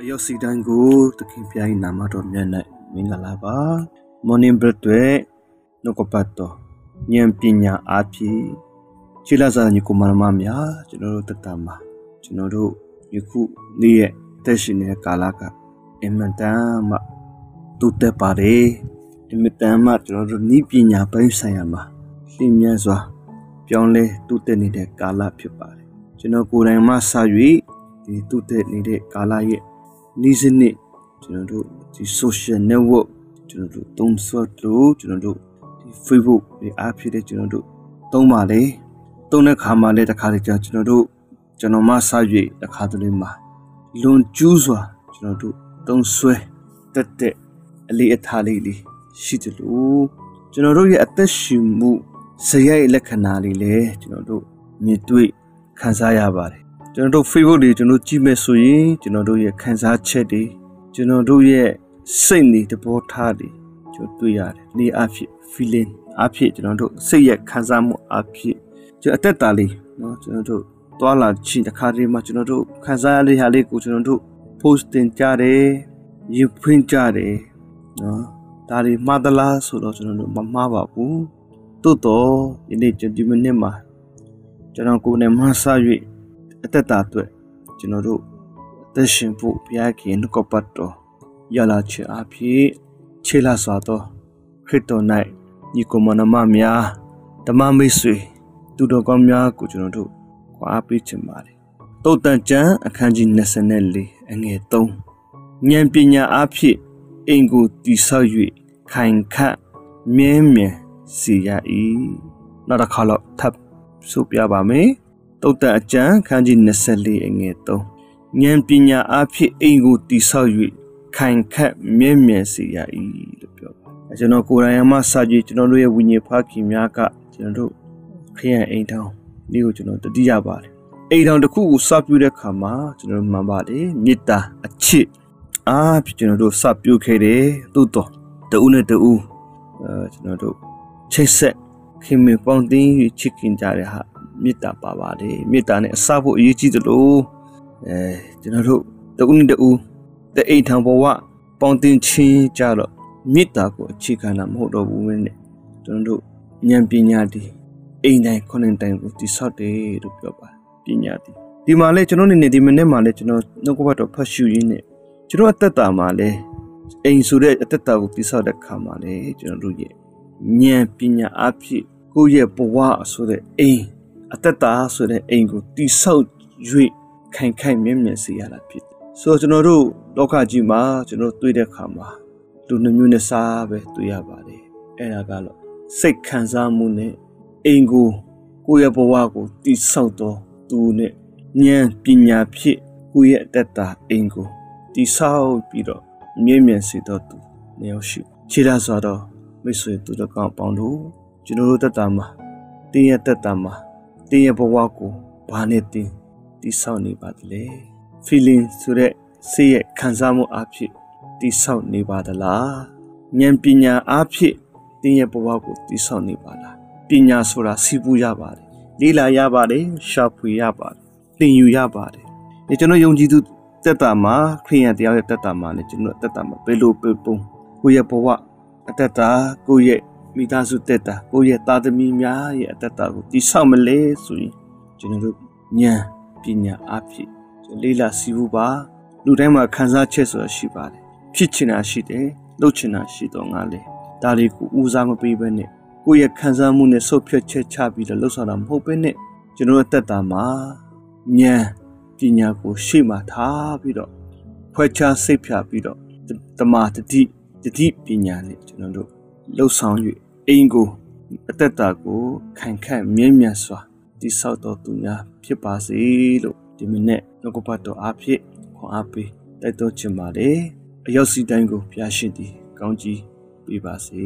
အယောစီတိုင်းကိုသခင်ဖျား၏နာမတော်မြတ်၌မင်္ဂလာပါ morning bread တွေနှုတ်ကပတ်တော်ဉာဏ်ပညာအားဖြင့်ခြေလစာညီကိုမနမများကျွန်တော်တို့တတမှာကျွန်တော်တို့ယခုနေ့ရဲ့တက်ရှင်တဲ့ကာလကအင်မတန်မှတူတက်ပါတယ်အင်မတန်မှကျွန်တော်တို့ဤပညာပိုင်းဆိုင်ရာမှာလင်းမြန်စွာပြောင်းလဲတူတက်နေတဲ့ကာလဖြစ်ပါတယ်ကျွန်တော်ကိုယ်တိုင်မှစ၍ဒီတူတက်နေတဲ့ကာလရဲ့ နေ့စဉ်နေ့ကျွန်တော်တို့ဒီ social network ကျွန်တော်တို့သုံးဆွတ်လို့ကျွန်တော်တို့ဒီ Facebook ဒီအားဖြင့်ကျွန်တော်တို့သုံးပါလေသုံးတဲ့ခါမှာလည်းတစ်ခါတည်းကျွန်တော်တို့ကျွန်တော်မှစ၍တစ်ခါတည်းမှာလွန်ကျူးစွာကျွန်တော်တို့သုံးဆွဲတက်တဲ့အလေးအထားလေးလေးရှိတယ်လို့ကျွန်တော်တို့ရဲ့အသက်ရှင်မှုဇယိုက်လက္ခဏာလေးလည်းကျွန်တော်တို့မြင်တွေ့ခံစားရပါတယ် ကျွန်တော်တို့ Facebook တွေကျွန်တော်ကြည့်မယ်ဆိုရင်ကျွန်တော်တို့ရဲ့ခံစားချက်တွေကျွန်တော်တို့ရဲ့စိတ်နေတဘောထားတွေကျွန်တော်တွေ့ရတယ်။နေအဖြစ် feeling အဖြစ်ကျွန်တော်တို့စိတ်ရဲ့ခံစားမှုအဖြစ်ကျွန်တော်အသက်တာလေးနော်ကျွန်တော်တို့သွာလာချင်းတစ်ခါတည်းမှာကျွန်တော်တို့ခံစားရတဲ့ဟာလေးကိုကျွန်တော်တို့ post တင်ကြတယ်၊ရင်ဖွင့်ကြတယ်နော်ဒါတွေမှားသလားဆိုတော့ကျွန်တော်တို့မမှားပါဘူး။သို့တော့ယနေ့ဒီမိနစ်မှာကျွန်တော်ကိုယ်နဲ့မှဆ ảy အသက်တာအတွက်ကျွန်တော်တို့အသက်ရှင်ဖို့ဘုရားခင်နှုတ်ကပတ်တော်ရလာခြင်းအဖြစ်ခြေလာစွာသောခရစ်တော်၌ညီကိုမနမများဓမ္မမိတ်ဆွေသူတော်ကောင်းများကိုကျွန်တော်တို့ခွာပေးခြင်းပါတယ်တုတ်တန်ကျမ်းအခန်းကြီး24အငယ်3ဉာဏ်ပညာအဖြစ်အိမ်ကိုတည်ဆောက်၍ခိုင်ခန့်မြဲမြံစေရ၏နောက်တစ်ခါတော့ထပ်ဆိုပြပါမယ် တုတ်တန်အကျမ်းခန်းကြီး24အငယ်3ဉာဏ်ပညာအဖြစ်အိမ်ကိုတည်ဆောက်၍ခိုင်ခတ်မြဲမြံစေရ၏လို့ပြောပါကျွန်တော်ကိုယ်တိုင်မှစာကြည့်ကျွန်တော်တို့ရဲ့ဝိညာဉ်ဖခင်များကကျွန်တော်တို့ခရိယန်အိမ်ထောင်ဒီကိုကျွန်တော်တတိယပါတယ်အိမ်ထောင်တစ်ခုကိုစပြုတဲ့ခါမှာကျွန်တော်မှန်ပါတယ်မေတ္တာအချစ်အားဖြင့်ကျွန်တော်တို့စပြုခဲ့တယ်သို့တော့တူနဲ့တူအဲကျွန်တော်တို့ချိတ်ဆက်ခင်မပေါင်းတင်းချစ်ခင်ကြတဲ့ဟာ မေတ္တာပါပါတယ်မေတ္တာနဲ့အစဖို့အရေးကြီးတယ်လို့အဲကျွန်တော်တို့တဦးနဲ့တဦးတအိမ်ထံဘဝပေါင်းတင်ချင်းကြတော့မေတ္တာကိုအခြေခံတာမဟုတ်တော့ဘူးနဲ့ကျွန်တော်တို့ဉာဏ်ပညာဒီအိမ်တိုင်းခုနှစ်တိုင်းကိုတိဆောက်တယ်လို့ပြောပါပညာဒီဒီမှာလဲကျွန်တော်နေနေဒီမနေ့မှာလဲကျွန်တော်နှုတ်ကပတ်တော်ဖတ်ရှုရင်းနဲ့ကျွန်တော်အသက်တာမှာလဲအိမ်ဆိုတဲ့အသက်တာကိုတိဆောက်တဲ့ခါမှာလဲကျွန်တော်တို့ရဲ့ဉာဏ်ပညာအဖြစ်ကိုယ့်ရဲ့ဘဝဆိုတဲ့အိမ် အသက်တာဆိုတဲ့အိမ်ကိုတိဆောက်၍ခိုင်ခိုင်မြဲမြဲစေရတာဖြစ်တယ်။ဆိုတော့ကျွန်တော်တို့လောကကြီးမှာကျွန်တော်တွေ့တဲ့အခါမှာလူနှမျိုးနဲ့စားပဲတွေ့ရပါတယ်။အဲ့ဒါကတော့စိတ်ခံစားမှုနဲ့အိမ်ကိုကိုယ့်ရဲ့ဘဝကိုတိဆောက်တော့သူနဲ့ဉာဏ်ပညာဖြင့်ကိုယ့်ရဲ့အတ္တအိမ်ကိုတိဆောက်ပြီးတော့မြဲမြံစေတော့သူနေရောက်ရှိခြေရဆိုတော့မိတ်ဆွေသူတို့ကောင်းပေါင်းတို့ကျွန်တော်တို့တက်တာမှာတင်းရဲ့တက်တာမှာ တင်းရဲ့ဘဝကိုဘာနဲ့တင်းတိဆောက်နေပါသလဲ feeling ဆိုတဲ့စိတ်ရဲ့ခံစားမှုအဖြစ်တိဆောက်နေပါသလားဉာဏ်ပညာအဖြစ်တင်းရဲ့ဘဝကိုတိဆောက်နေပါလားပညာဆိုတာစီးပူးရပါတယ်လေ့လာရပါတယ်ရှာဖွေရပါတယ်သင်ယူရပါတယ်ဒီကျွန်တော်ယုံကြည်သူတက်တာမှာခရိယန်တရားရဲ့တက်တာမှာလည်းကျွန်တော်တက်တာမှာဘယ်လိုပဲပုံကိုယ့်ရဲ့ဘဝအတက်တာကိုယ့်ရဲ့ မိသားစုတက်တာကိုယ့်ရဲ့သားသမီးများရဲ့အတက်တာကိုတိဆောက်မလဲဆိုရင်ကျွန်တော်တို့ဉာဏ်ပညာအဖြစ်လေးလာစီဘူးပါလူတိုင်းမှာခံစားချက်ဆိုတာရှိပါတယ်ဖြစ်ချင်တာရှိတယ်လုပ်ချင်တာရှိတော့ငါလေဒါလေးကိုဦးစားမပေးဘဲနဲ့ကိုယ့်ရဲ့ခံစားမှုနဲ့ဆုတ်ဖြတ်ချက်ချပြီးတော့လှုပ်ဆောင်တာမဟုတ်ဘဲနဲ့ကျွန်တော်တက်တာမှာဉာဏ်ပညာကိုရှေ့မှာထားပြီးတော့ဖွဲ့ခြားစိတ်ဖြာပြီးတော့တမာတတိတတိပညာနဲ့ကျွန်တော်တို့လှုပ်ဆောင်၍ အိမ်ကိုအသက်တာကိုခိုင်ခန့်မြဲမြံစွာတိဆောက်တော်သူများဖြစ်ပါစေလို့ဒီမိနစ်နှုတ်ကပတ်တော်အားဖြင့်ခွန်အားပေးတိုက်တွန်းချင်ပါတယ်အရောက်စီတိုင်းကိုဖျားရှင်သည်ကောင်းကြီးပေးပါစေ